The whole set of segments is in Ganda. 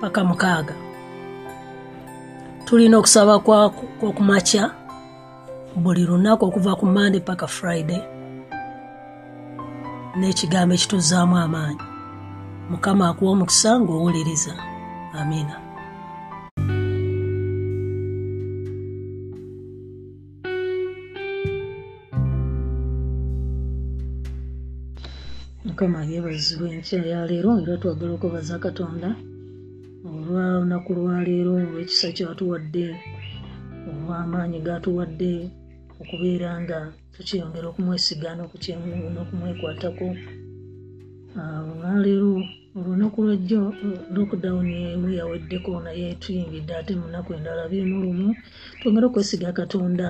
paka mukaaga. Tulina okusaba kwokumakya buli lunaku okuva ku mande paka friday n'ekigambo ekituzaamu amaanyi. Mukama akuwa omukisa ng'owuliriza. Amiina mukama yeebazibwa enkya yaleero era twagala okwebaza katonda olwa lunaku lwaleero olw'ekisa kyatuwadde olw'amaanyi gatuwadde okubeera nga tukyeyongera okumwesiga n'okumwekwatako. Olwaleero olunaku lwajjo lockdown emu yaweddeko naye tuyingidde ate munaku endala biri mu lumu. Twongere okwesiga katonda.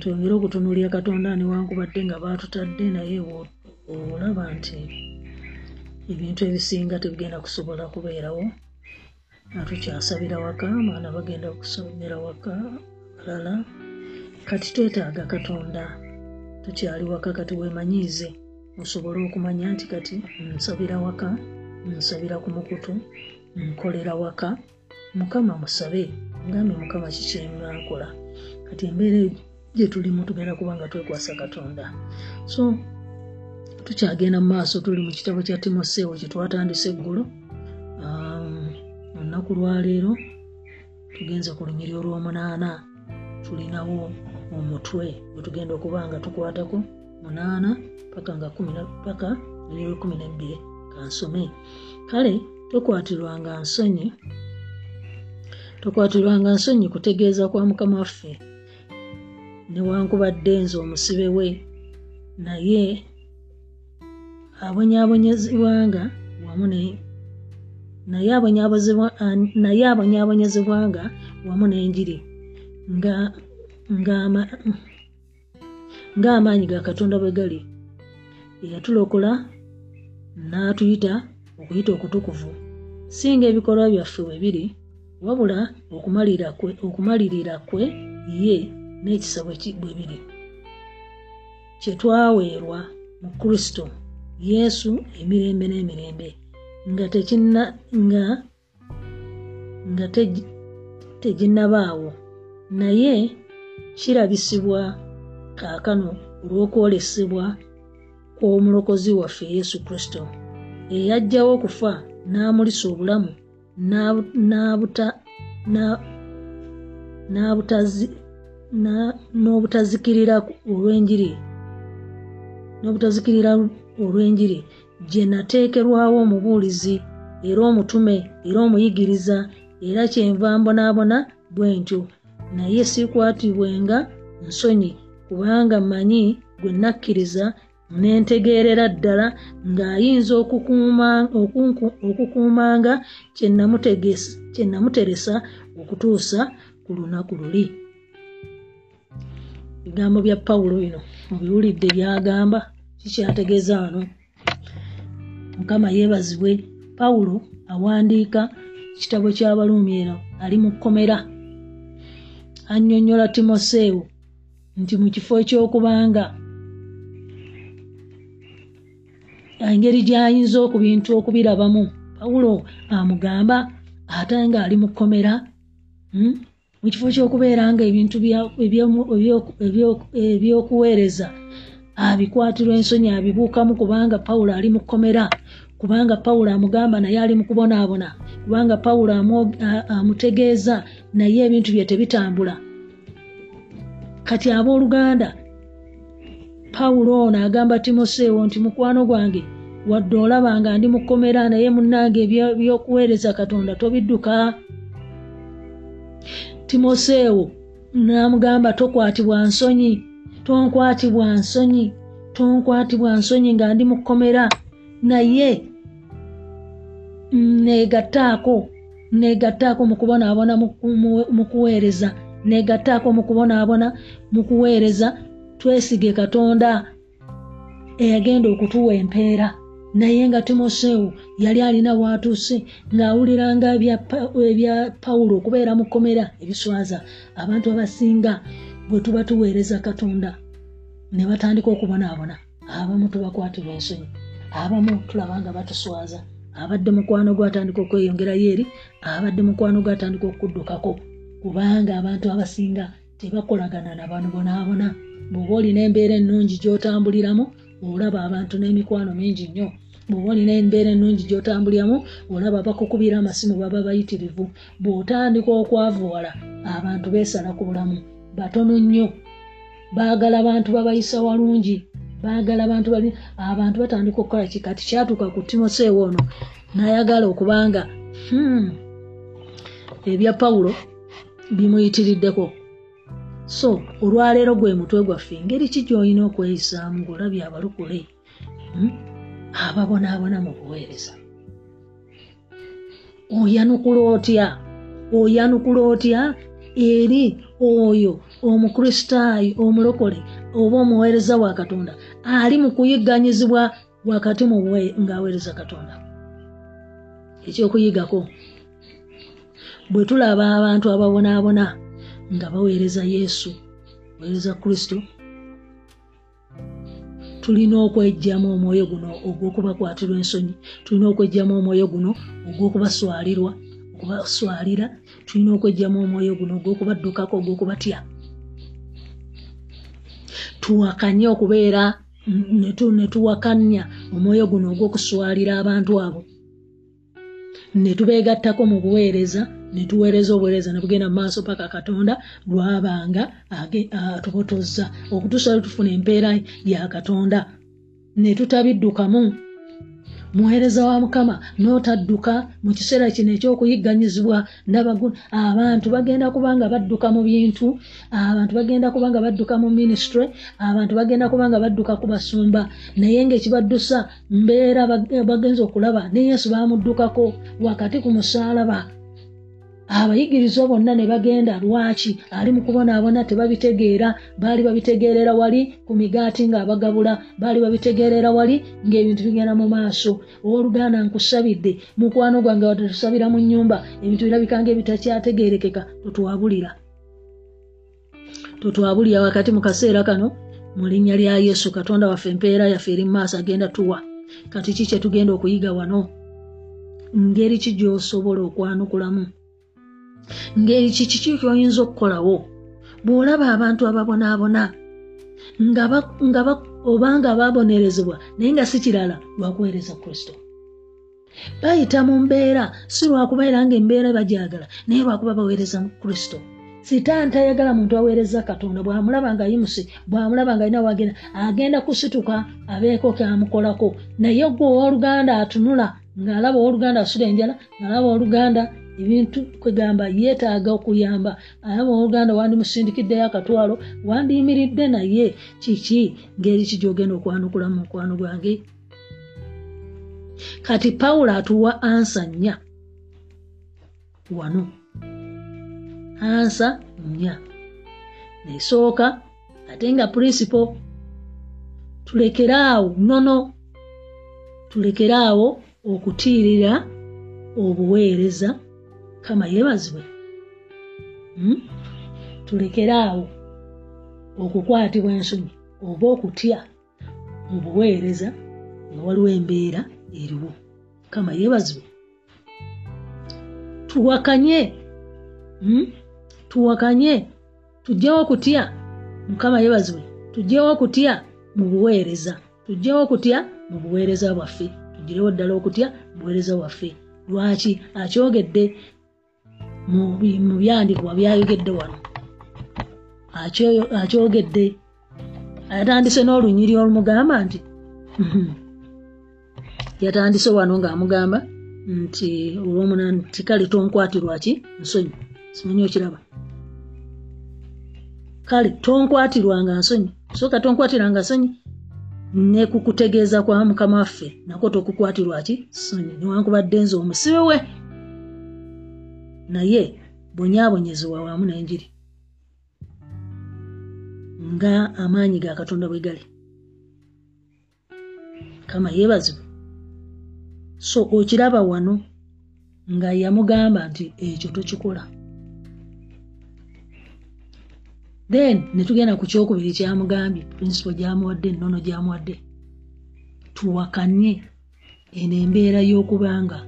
Twongere okutunuulya katonda newankubadde nga baatutadde naye olaba nti ebintu ebisinga tebigenda kusobola kubeerawo. Tukyasabira waka abaana bagenda kusomera waka balala kati twetaaga katonda tukyali waka kati weemanyiize. Osobole okumanya nti kati nsabira waka nsabira ku mukutu nkolera waka. Mukama musabe ngambe mukama kikyemwankola kati embeera gye tulimu tugenda kuba nga twekwasa katonda. So tukyagenda mu maaso tuli mu kitabo kya timoseewo kye twatandise eggulo. Olunaku lwaleero tugenze ku lunyiri olw'omunaana. Tulinawo omutwe gwe tugenda okuba nga tukwatako. Munaana paka nga paka lero kumi nebbiri kansome kale tokwatirwanga nsonyi tokwatirwanga nsonyi kutegeeza kwa mukama waffe. Newankubadde nze omusibe we naye abonyaabonyezebwanga wamu naye abonyaabonyezebwanga wamu n'enjiri. Ng'amaanyi ga katonda bwe gali. Eyatulokola n'atuyita okuyita okutukuvu. Singa ebikolwa byaffe bwe biri wabula okumalirira kwe ye n'ekisa bwe biri. Kye twaweerwa mu kristo yesu emirembe n'emirembe. Nga tekina nga nga teginnabaawo. Naye kirabisibwa kaakano olw'okwolesebwa kw'omulokozi waffe yesu kristo. Eyajjawo okufa n'amulisa obulamu n'obutazikirira olw'enjiri n'obutazikirira olw'enjiri gye nateekerwawo omubuulizi era omutume era omuyigiriza era kyenva mbonaabona bwe ntyo. Naye siikwatibwenga nsonyi kubanga mmanyi gwe nakkiriza nentegeerera ddala ng'ayinza okukuumanga kye namuteresa okutuusa ku lunaku luli. Bigambo bya pawulo bino mubiwulidde byagamba kikyategeeza wano mukama yeebazibwe pawulo awandiika ekitabo ky'abaluumi eno ali mu kkomera. Annyonnyola timoseewo nti mu kifo eky'okubanga engeri gy'ayinza okubintu okubirabamu pawulo amugamba ate ng'ali mu kkomera mu kifo ky'okubeera nga ebintu ebyokuweereza abikwatirwa ensonyi abibuukamu kubanga pawulo ali mu kkomera kubanga pawulo amugamba naye ali mu kubonaabona kubanga pawulo amutegeeza naye ebintu bye tebitambula. Kati abooluganda pawulo ono agamba timoseewo nti mukwano gwange wadde olaba nga ndi mukomera naye munnange ebyokuweereza katonda tobidduka? Timoseewo namugamba tokwatibwa nsonyi tonkwatibwa nsonyi tonkwatibwa nsonyi nga ndi mukomera naye negattaako negattaako mu kubonaabona mu kuweereza. Negattaako mu kubonaabona mu kuweereza. Twesige katonda eyagenda okutuwa empeera. Naye nga timoseewo yali alina waatuuse ng'awuliranga ebya pawulo okubeera mukomera ebiswaza. Abantu abasinga bwe tuba tuweereza katonda ne batandika okubonaabona abamu tubakwatibwa ensonyi abamu tulaba nga batuswaza abadde mukwano gwe atandika okweyongerayo eri abadde mukwano gwe atandika okuddukako kubanga abantu abasinga tebakolagana na bano bonaabona. Bw'oba olina embeera ennungi gy'otambuliramu olaba abantu n'emikwano mingi nnyo. Bw'oba olina embeera ennungi gy'otambuliramu olaba bakukubira amasimu baba bayitirivu. Bw'otandika okwavuwala abantu beesala ku bulamu batono nnyo. Baagala bantu babayisa walungi baagala bantu bali abantu batandika okukola kikati kyatuuka ku timoseewo ono n'ayagala okubanga hmm, ebya pawulo bimuyitiriddeko. So olwaleero gwe mutwe gwaffe engeri ki gy'olina okweyisaamu ng'olabye abalukule hmm? ababonaabona mu buweereza. Oyanukula otya oyanukula otya eri oyo omukristaayo omulokole oba omuweereza wa katonda ali mu kuyigganyizibwa wakati mu ng'aweereza katonda. Ekyokuyigako bwe tulaba abantu ababonaabona nga baweereza yesu baweereza kristo tulina okwejjamu omwoyo guno ogw'okubakwatirwa ensonyi tulina okwejjamu omwoyo guno ogw'okubaswalirwa okubaswalira tulina okwejjamu omwoyo guno ogw'okubaddukako ogw'okubatya. Tuwakanye okubeera ne tuwakanya omwoyo guno ogw'okuswalira abantu abo. Ne tubeegattako mu buweereza ne tuweereza obuweereza ne bugenda mu maaso paka katonda lwabanga atubotozza. Okutuusa lwe tufuna empeera ya katonda ne tutabiddukamu muweereza wa mukama n'otadduka mu kiseera kino ekyokuyigganyizibwa abantu bagenda kuba nga badduka mu bintu abantu bagenda kuba nga badduka mu minisitule abantu bagenda kuba nga badduka ku basumba. Naye ngaekibaddusa mbeera bagenza okulaba ne yesu bamuddukako wakati ku musaalaba abayigiriza bonna ne bagenda lwaki? Ali mu kubonaabona tebabitegeera. Baali babitegeerera wali ku migaati ng'abagabula. Baali babitegeerera wali ng'ebintu bigenda mu maaso. Owooluganda nkusabidde. Mukwano gwange wadde tusabira mu nnyumba ebintu birabika ng'ebitakyategeerekeka totwabulira. Totwabulira wakati mu kaseera kano mu linnya lya yesu. Katonda waffe empeera yaffe eri mu maaso agenda tuwa. Kati ki kye tugenda okuyiga wano? Ngeri ki gy'osobola okwanukulamu ngeri kiki kyoyinza okukolawo bw'olaba abantu ababonaabona obanga babonerezebwa naye nga si kirala lwakuweereza kristo. Bayita mu mbeera si lwakubeera nga embeera bajagala naye lwakuba baweereza kristo. Sitaani tayagala muntu aweereza katonda bwamulaba nga yimuse bwamulaba nga alina wagenda agenda kusituka abeeko kyamukolako naye gwe owooluganda atunula ng'alaba owooluganda asula enjala ng'alaba owooluganda ebintu kwegamba yeetaaga okuyamba. Alaba owooluganda wandimusindikiddeyo akatwalo wandiyimiridde naye. Kiki? Ngeri kigyogenda okwanukula mu mukwano gwange? Kati pawulo atuwa ansa nnya. Wano. Ansa nnya. Nesooka ate nga principal tulekeraawo nono tulekeraawo okutiirira obuweereza kama yeebazibwe hmm? tulekeraawo okukwatibwa ensonyi oba okutya mu buweereza nga waliwo embeera eriwo. Kama yeebazibwe tuwakanye. Hmm? tuwakanye. Tujjewo okutya mukama yeebazibwe tujjewo okutya mu buweereza. Tujjewo okutya mu buweereza bwaffe. Tugirewo ddala okutya buweereza waffe lwaki? Akyogedde mu byandikibwa byayogedde wano. Akyo- akyogedde. Yatandise n'olunyiri olumugamba nti Mhm. yatandise wano ng'amugamba nti olwomunani nti kale tonkwatirwaki nsonyi simanyi okiraba. Kale tonkwatirwanga nsonyi soka tonkwatiranga nsonyi ne kukutegeeza kwa mukama waffe nako tokukwatirwaki ssonyi newankubadde nze omusibe we naye bonyabonyezebwa wamu n'enjiri. Nga amaanyi ga katonda bwe gali. Kama yeebazibwe so okiraba wano nga yamugamba nti ekyo tokikola. Then netugenda ku kyokubiri kyamugambye principle gyamuwadde ennono gyamuwadde. Tuwakanye eno embeera y'okubanga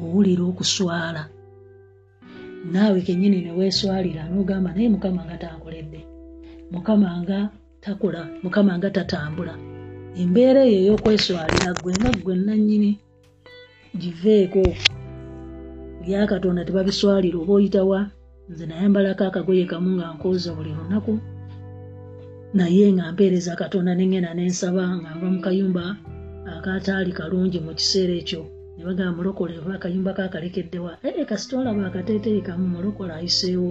owulira okuswala naawe kenyini neweeswalira n'ogamba naye mukama nga tankoledde mukama nga takola mukama nga tatambula. Embeera eyo ey'okweswalira gwenga gwe nannyini giveeko. Byakatonda tebabiswalira oba oyitawa nze nayambalako akagoye kamu nga nkooza buli lunaku. Naye nga mpeereza katonda nengenda nensaba nga nva mu kayumba akataali kalungi mu kiseera ekyo ne bagamba mulokole oba akayumba kakalekeddewa ee kasita olaba akateeteeyi kamu mulokole ayiseewo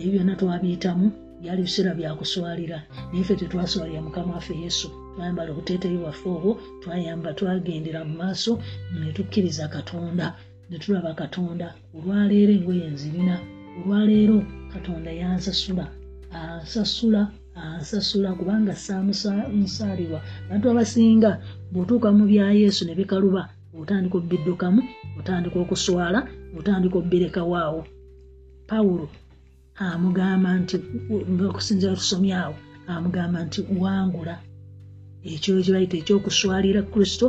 ebyo byonna twabiyitamu byali biseera byakuswalira naye ffe tetwaswalira mukama waffe yesu. Twayambala obuteeteeyi bwaffe obwo twayamba twagendera mu maaso ne tukkiriza katonda ne tulaba katonda. Olwaleero engoye nzirina olwaleero katonda yansasula ansasula ansasula kubanga saamusaalirwa bantu abasinga bw'otuuka mu bya yesu ne bikaluba otandika obbiddukamu otandika okuswala otandika obbirekawo pawulo amugamba nti ngaokusinzira tusomye awo amugamba nti wangula. Ekyo kyebayita ekyokuswalira kristo.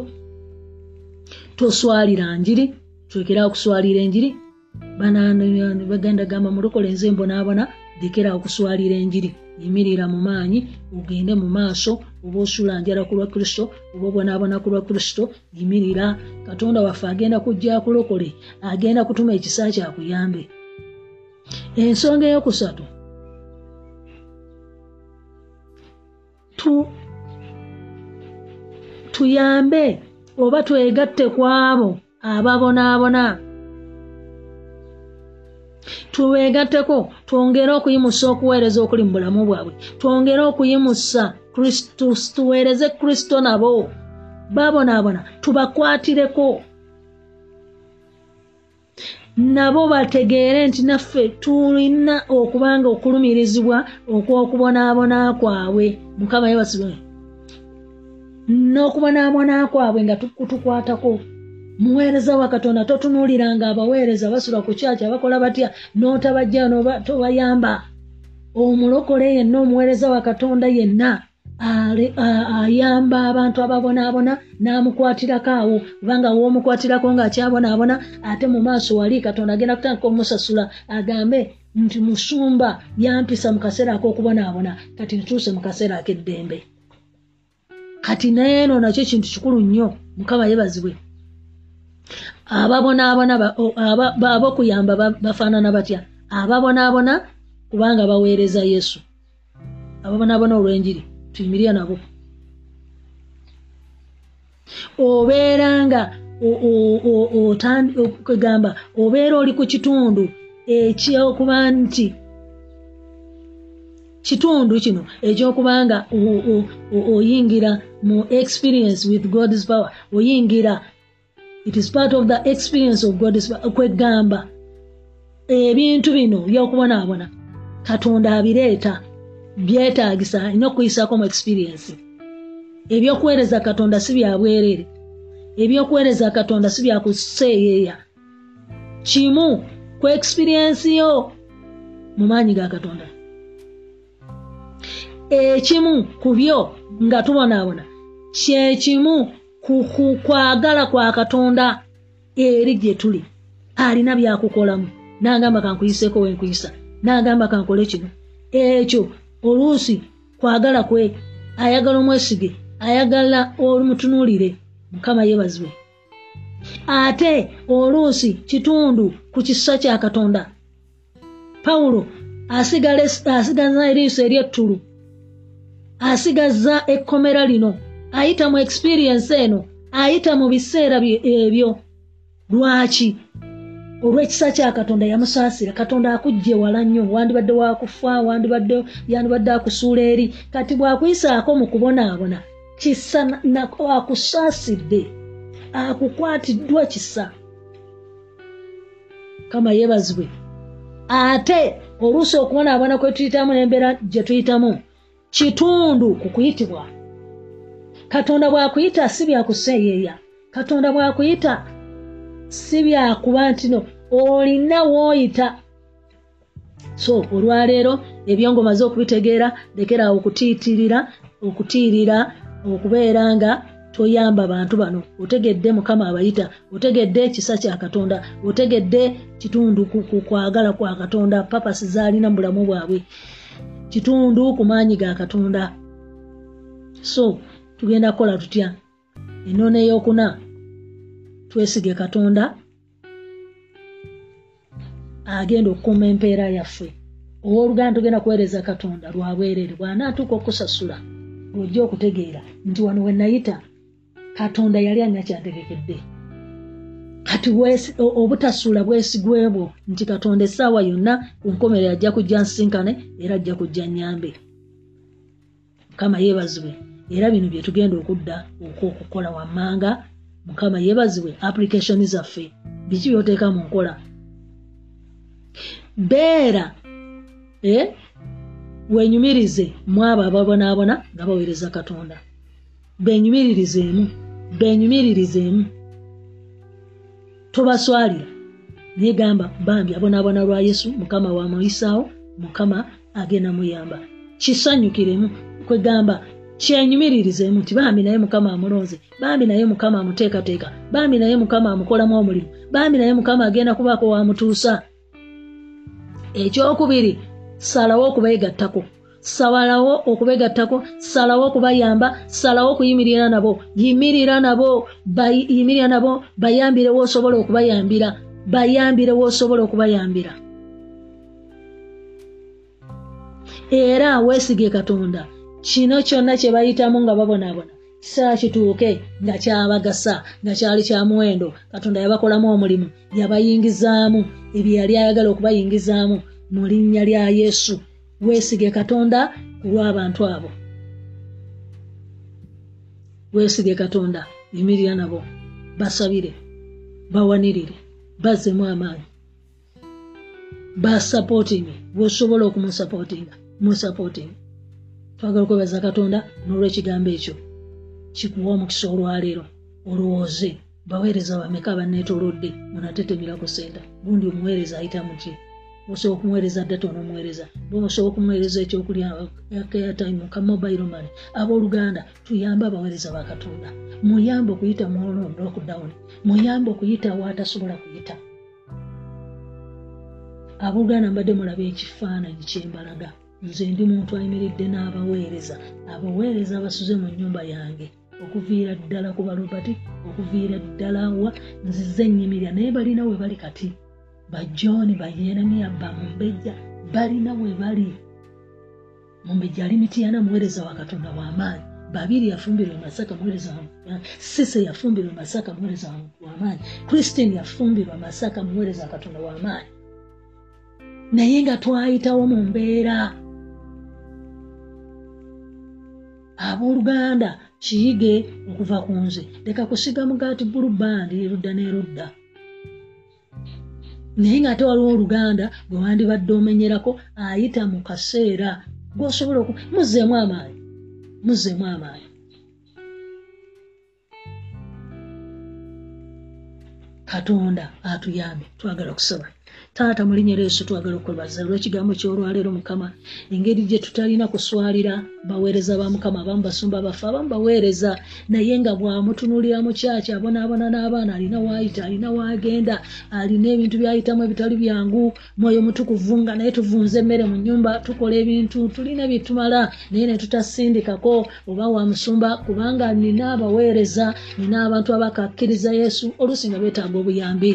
Toswalira njiri twekera okuswalira enjiri. Bagenda gamba mulokole nze mbonaabona lekera okuswalira enjiri yimirira mu maanyi ogende mu maaso oba osula njala ku lwa kristo oba obonaabona ku lwa kristo yimirira. Katonda waffe agenda kujja akulokole agenda kutuma ekisa kyakuyambe. Ensonga eyokusatu. Tu tuyambe oba twegatte ku abo ababonaabona tubeegatteko twongere okuyimusa okuweereza okuli mu bulamu bwabwe. Twongere okuyimusa tuweereze kristo nabo. Babonaabona tubakwatireko. Nabo bategeere nti naffe tulina okubanga okulumirizibwa okw'okubonaabona kwabwe. Mukama yebasibe n'okubonaabona kwabwe nga kutukwatako muweereza wa katonda totunuuliranga abaweereza basula ku kyaki abakola batya? N'otabajja tobayamba. Omulokole yenna omuweereza wa katonda yenna ayamba abantu ababonaabona n'amukwatirako awo. Kubanga woomukwatirako ng'akyabonaabona ate mu maaso wali katonda agenda kutandika omusasula agambe nti musumba yampisa mu kaseera ak'okubonaabona. Kati ntuuse mu kaseera ak'eddembe. Kati neeno nakyo kintu kikulu nnyo mukama yebazibwe ababonaabona abokuyamba bafaanana batya? Ababonaabona kubanga baweereza yesu. Ababonaabona olw'enjiri tuyimirira nabo. Obeera nga kwegamba obeera oli ku kitundu ekyokuba nti kitundu kino ekyokuba nga oyingira mu experience with god's power oyingira it is part of the experience of power kwegamba ebintu bino byokubonaabona katonda abireeta byetaagisa alina okuyisako mu experience. Ebyokuweereza katonda si byabwerere ebyokuweereza katonda si byakuseeyeeya kimu ku experience yo mu maanyi ga katonda. Ekimu ku byo nga tubonaabona kyekimu ku kwagala kwa katonda eri gye tuli. Alina byakukolamu. Nagamba kankuyiseeko wenkuyisa nagamba kankole kino. Ekyo oluusi kwagala kwe ayagala omwesige ayagala olumutunuulire mukama yeebazibwe ate oluusi kitundu ku kisa kya katonda. Pawulo asigaza eriiso eryettulu. Asigaza ekkomera lino ayita mu experiensi eno ayita mu biseera ebyo lwaki? Olw'ekisa kya katonda yamusaasira. Katonda akujja ewala nnyo. Wandibadde wakufa wandibadde yandibadde akusuula eri. Kati bw'akuyisaako mu kubonaabona kisa akusaasidde akukwatiddwa kisa. Kama yeebazibwe. Ate oluusi okubonaabona kwe tuyitamu n'embeera gye tuyitamu kitundu ku kuyitibwa katonda bw'akuyita si byakuseeyeeya katonda bw'akuyita si byakuba nti no olina wooyita so olwaleero ebyo ngaomaze okubitegeera lekeraawo okutiitirira okutiirira okubeera nga toyamba bantu bano. Otegedde mukama abayita otegedde ekisa kya katonda otegedde kitundu ku kwagala kwa katonda papasi zaalina mu bulamu bwabwe. Kitundu ku maanyi ga katonda. So tugenda kukola tutya? Enoona eyokuna? Twesige katonda agenda okukuuma empeera yaffe. Owooluganda tugenda kuweereza katonda lwabwerere bw'anaatuuka okusasula lwojja okutegeera nti wano we nayita katonda yali alina kyantegekedde kati obutasula bwesigwe bwo nti katonda essaawa yonna ku nkomere ajja kujja nsinkane era ajja kujja nyambe. Mukama yeebazibwe era bino bye tugenda okudda okukola wammanga. Mukama yeebazibwe application zaffe. Biki byoteeka mu nkola? Beera eh? wenyumirize mwabo ababonaabona nga baweereza katonda. Benyumiririzeemu benyumiririzeemu tobaswalira naye gamba bambi abonaabona lwa yesu mukama wamuyisaawo mukama agenda muyamba. Kisanyukiremu kwegamba kyenyumiririzeemu nti bambi naye mukama amulonze bambi naye mukama amuteekateeka bambi naye mukama amukolamu omulimu bambi naye mukama agenda kubaako wamutuusa. Ekyokubiri salawo okubeegattako. Sawalawo okubegattako salawo okubayamba salawo okuyimirira nabo yimirira nabo yimirira nabo bayambire woosobola okubayambira bayambire woosobola okubayambira. Era weesige katonda kino kyonna kye bayitamu nga babonaabona kiseera kituuke nga kyabagasa nga kyali kya muwendo. Katonda yabakolamu omulimu yabayingizaamu. Ebyo yali ayagala okubayingizaamu mu linnya lya yesu. Weesige katonda ku lw'abantu abo. Weesige katonda yimirira nabo basabire bawanirire bazzemu amaanyi. Basapootingi bwosobola okumusapootinga musapootingi twagala okwebaza katonda n'olwekigambo ekyo. Kikuwa omukisa olwaleero olowooze baweereza bameka abaneetolodde munatetemera ku senta gundi omuweereza ayita muki osobola okumuweereza data onomuweereza osobola okumuweereza ekyokulya airtime ka mobile money abooluganda tuyambe abaweereza ba katonda. Muyambe okuyita mu lockdown muyambe okuyita waatasobola kuyita. Abooluganda mbadde mulaba ekifaananyi kyembalaga nze ndi muntu ayimiridde n'abaweereza. Abaweereza abasuze mu nnyumba yange. Okuviira ddala ku balobati okuviira ddala wa nzize nnyimirya naye balina we bali kati bajooni bayeremiya bamumbejja balina we bali. Mumbejja ali mitiyana muweereza wa katonda w'amaanyi babiri yafumbirwa e masaka muweereza sise yafumbirwa e masaka muweereza w'amaanyi christine yafumbirwa masaka muweereza wa katonda w'amaanyi naye nga twayitawo mu mbeera abooluganda kiyige okuva ku nze. Leka kusiga mugaati bulubandi erudda n'erudda naye ng'ate waliwo oluganda gwe wandibadde omenyerako ayita mu kaseera. Gwosobola oku muzzeemu amaanyi muzzeemu amaanyi. Katonda atuyambe twagala okusaba taata mu linnya lyesu twagala okwebaza olw'ekigambo ky'olwaleero mukama? Engeri gye tutalina kuswalira baweereza ba mukama abamu basumba bafe abamu baweereza. Naye nga bwamutunuulira mu kyaki abonaabona n'abaana alina waayita alina waagenda alina ebintu byayitamu ebitali byangu mwoyo mutukuvu nga naye tuvunza emmere mu nyumba tukola ebintu tulina byetumala naye ne tutasindikako oba wa musumba kubanga nina abaweereza nina abantu abakakkiriza yesu oluusi nga beetaaga obuyambi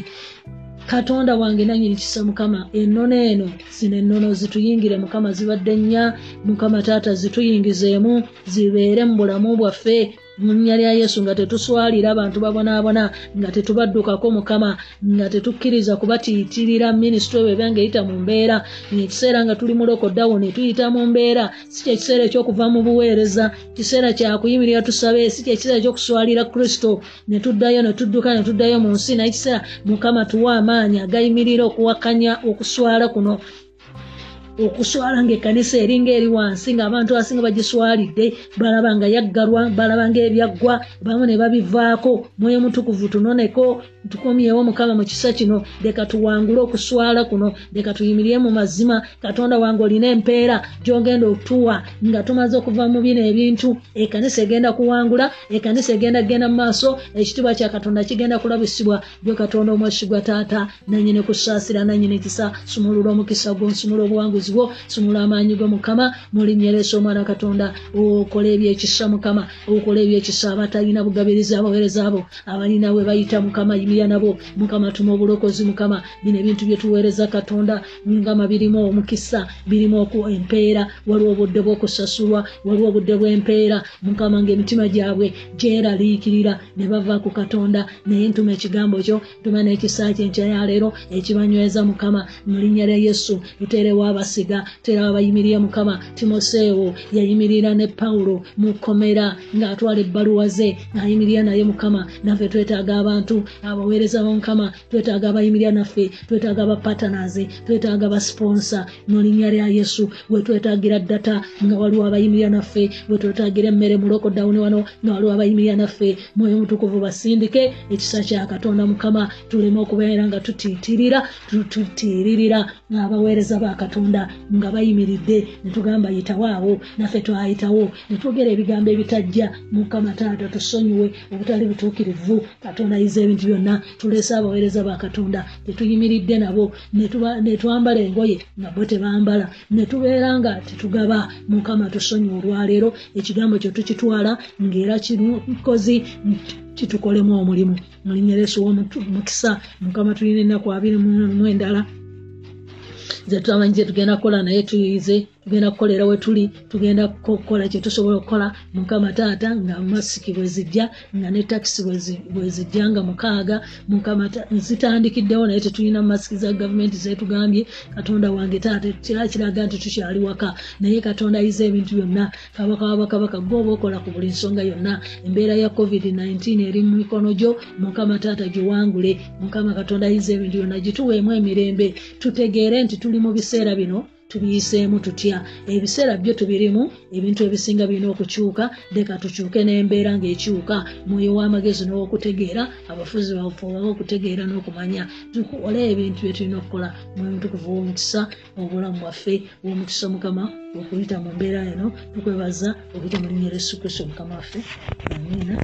katonda wange nanyini kisa mukama. Ennono eno zino ennono zituyingire mukama. Zibadde nnya. Mukama taata zituyingizeemu zibeere mu bulamu bwaffe mu nnya lya yesu nga tetuswalira abantu babonaabona nga tetubaddukako mukama nga tetukkiriza kubatiitirira minisitule bwe banga eyita mu mbeera. Ekiseera nga tuli mulokoddawo ne tuyita mu mbeera. Si kyekiseera ekyokuva mu buweereza kiseera kyakuyimirira tusabe si kyekiseera ekyokuswalira kristo. Ne tuddayo ne tudduka ne tuddayo mu nsi naye kiseera mukama tuwa amaanyi agayimirira okuwakanya okuswala kuno okuswala ngaekkanisa eringa eri wansi ngaabantu abasinga bagiswalidde balaba nga yaggalwa balaba ngaebyaggwa bamu ne babivaako. Mwoyo mutukuvu tunoneko tukomyewo mukama mu kisa kino. Leka tuwangule okuswala kuno leka tuyimirire mu mazima. Katonda wange olina empeera gyogenda otuwa nga tumaze okuva mu bino ebintu. Ekkanisa egenda kuwangula ekkanisa egenda kgenda mu maaso ekitiibwa kya katonda kigenda kulabisibwa. Byo katonda omwesigwa taata nanyini kusaasira nanyini kisa. Sumulula omukisa gwo nsumula obuwanguzi bwo sumula amaanyi go mukama mulinyeresa omwana katonda okola ebyekisa mukama okola ebyekisa abatalina bugabiriza abaweereza abo abalina we bayita mukama yimirya nabo. Mukama tuma obulokozi mukama. Bino ebintu byetuweereza katonda mukama birimu omukisa birimu empeera waliwo obudde bw'okusasulwa waliwo obudde bw'empeera. Mukama ngaemitima gyabwe gyeraliikirira ne bava ku katonda naye ntuma ekigambo kyo ntuma n'ekisa kyenkya yaleero ekibanyweza mukama. Mu linnya lya yesu tuteerewo abasiga tuteerewo abayimirira mukama timoseewo yayimirira ne pawulo mu kkomera ng'atwala ebbaluwa ze ng'ayimirira naye mukama. Naffe twetaaga abantu abaweereza bamukama twetaaga abayimirira naffe twetaaga abapatanaze twetaaga abasponsa mu linnya lya yesu wetwetaagira ddata nga waliwo abayimirira naffe wetwetaagira emmere mu lokodawuni wano nga waliwo abayimirira naffe. Mwoyo mutukuvu basindike ekisa kya katonda mukama. Tuleme okubeera nga tutiitirira tutiiririra ngaabaweereza ba katonda nga bayimiridde netugamba yitawaawo naffe twayitawo netwogera ebigambo ebitajja. Mukama taata tusonyiwe obutali butuukirivu katonda ayiza ebintu byonna tuleese abaweereza ba katonda tetuyimiridde nabo netwambala engoye nga bo tebambala netubeera nga tetugaba. Mukama tusonyiwe olwaleero ekigambo kyo tukitwala ngaera kikozi kitukolemu omulimu. Mulinyereso womukisa mukama tulina ennaku abiri mu endala zetutamanyi zetugenda kukola naye tuyize tugenda kukolera we tuli tugenda kukola kyetusobola okukola. Mukama taata nga masiki bwezijja nga ne takisi bwezijja nga mukaaga. Mukama zitandikiddewo naye tetulina masiki za gavumenti zetugambye. Katonda wange taata kira kiraga nti tukyali waka. Naye katonda ayiza ebintu byonna. Kabaka wabakabaka gwoba okola ku buli nsonga yonna. Embeera ya covid-19 eri mu mikono gyo. Mukama taata giwangule mukama katonda ayiza ebintu byonna. Gituweemu emirembe. Tutegeere nti tuli mu biseera bino tubiyiseemu tutya? Ebiseera byo tubirimu ebintu ebisinga birina okukyuka leka tukyuke n'embeera ng'ekyuka. Mwoyo w'amagezi n'owokutegeera abafuzi baffe obabe okutegeera n'okumanya. Tukole ebintu bye tulina okukola. Mwoyo mutukuvu w'omukisa obulamu bwaffe w'omukisa mukama okuyita mu mbeera eno tukwebaza okuyita mu linnya lyesu kristo mukama waffe. Amiina